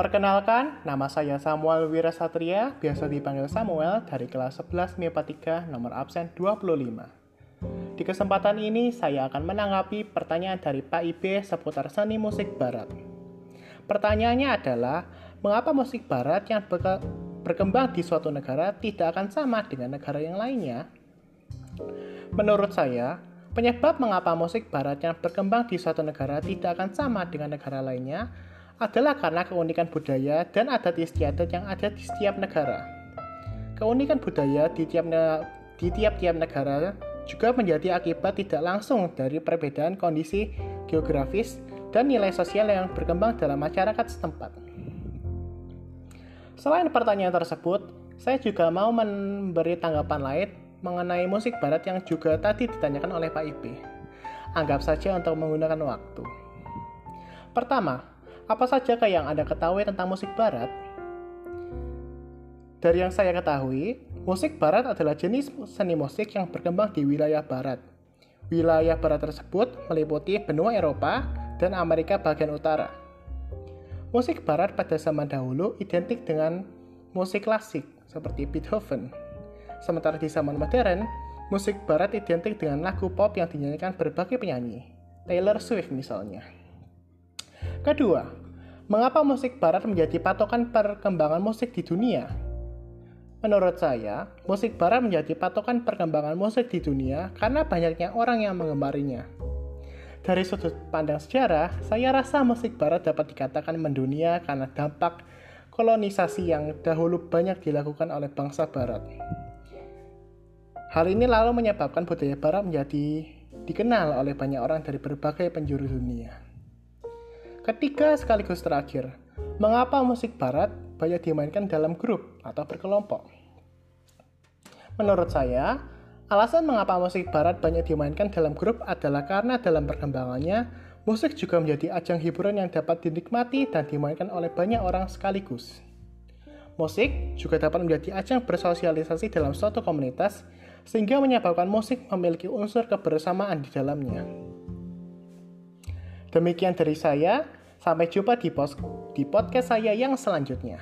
Perkenalkan, nama saya Samuel Wirasatria, biasa dipanggil Samuel dari kelas 11 MIPA 3, nomor absen 25. Di kesempatan ini, saya akan menanggapi pertanyaan dari Pak IB seputar seni musik barat. Pertanyaannya adalah, mengapa musik barat yang berkembang di suatu negara tidak akan sama dengan negara yang lainnya? Menurut saya, penyebab mengapa musik barat yang berkembang di suatu negara tidak akan sama dengan negara lainnya adalah karena keunikan budaya dan adat istiadat yang ada di setiap negara. Keunikan budaya di tiap di tiap-tiap negara juga menjadi akibat tidak langsung dari perbedaan kondisi geografis dan nilai sosial yang berkembang dalam masyarakat setempat. Selain pertanyaan tersebut, saya juga mau memberi tanggapan lain mengenai musik barat yang juga tadi ditanyakan oleh Pak Ibe. Anggap saja untuk menggunakan waktu. Pertama, apa saja yang Anda ketahui tentang musik barat? Dari yang saya ketahui, musik barat adalah jenis seni musik yang berkembang di wilayah barat. Wilayah barat tersebut meliputi benua Eropa dan Amerika bagian utara. Musik barat pada zaman dahulu identik dengan musik klasik seperti Beethoven. Sementara di zaman modern, musik barat identik dengan lagu pop yang dinyanyikan berbagai penyanyi. Taylor Swift misalnya. Kedua, mengapa musik barat menjadi patokan perkembangan musik di dunia? Menurut saya, musik barat menjadi patokan perkembangan musik di dunia karena banyaknya orang yang mengemarinya. Dari sudut pandang sejarah, saya rasa musik barat dapat dikatakan mendunia karena dampak kolonisasi yang dahulu banyak dilakukan oleh bangsa barat. Hal ini lalu menyebabkan budaya barat menjadi dikenal oleh banyak orang dari berbagai penjuru dunia. Ketiga sekaligus terakhir, mengapa musik barat banyak dimainkan dalam grup atau berkelompok? Menurut saya, alasan mengapa musik barat banyak dimainkan dalam grup adalah karena dalam perkembangannya, musik juga menjadi ajang hiburan yang dapat dinikmati dan dimainkan oleh banyak orang sekaligus. Musik juga dapat menjadi ajang bersosialisasi dalam suatu komunitas, sehingga menyebabkan musik memiliki unsur kebersamaan di dalamnya. Demikian dari saya, sampai jumpa di, pos di podcast saya yang selanjutnya.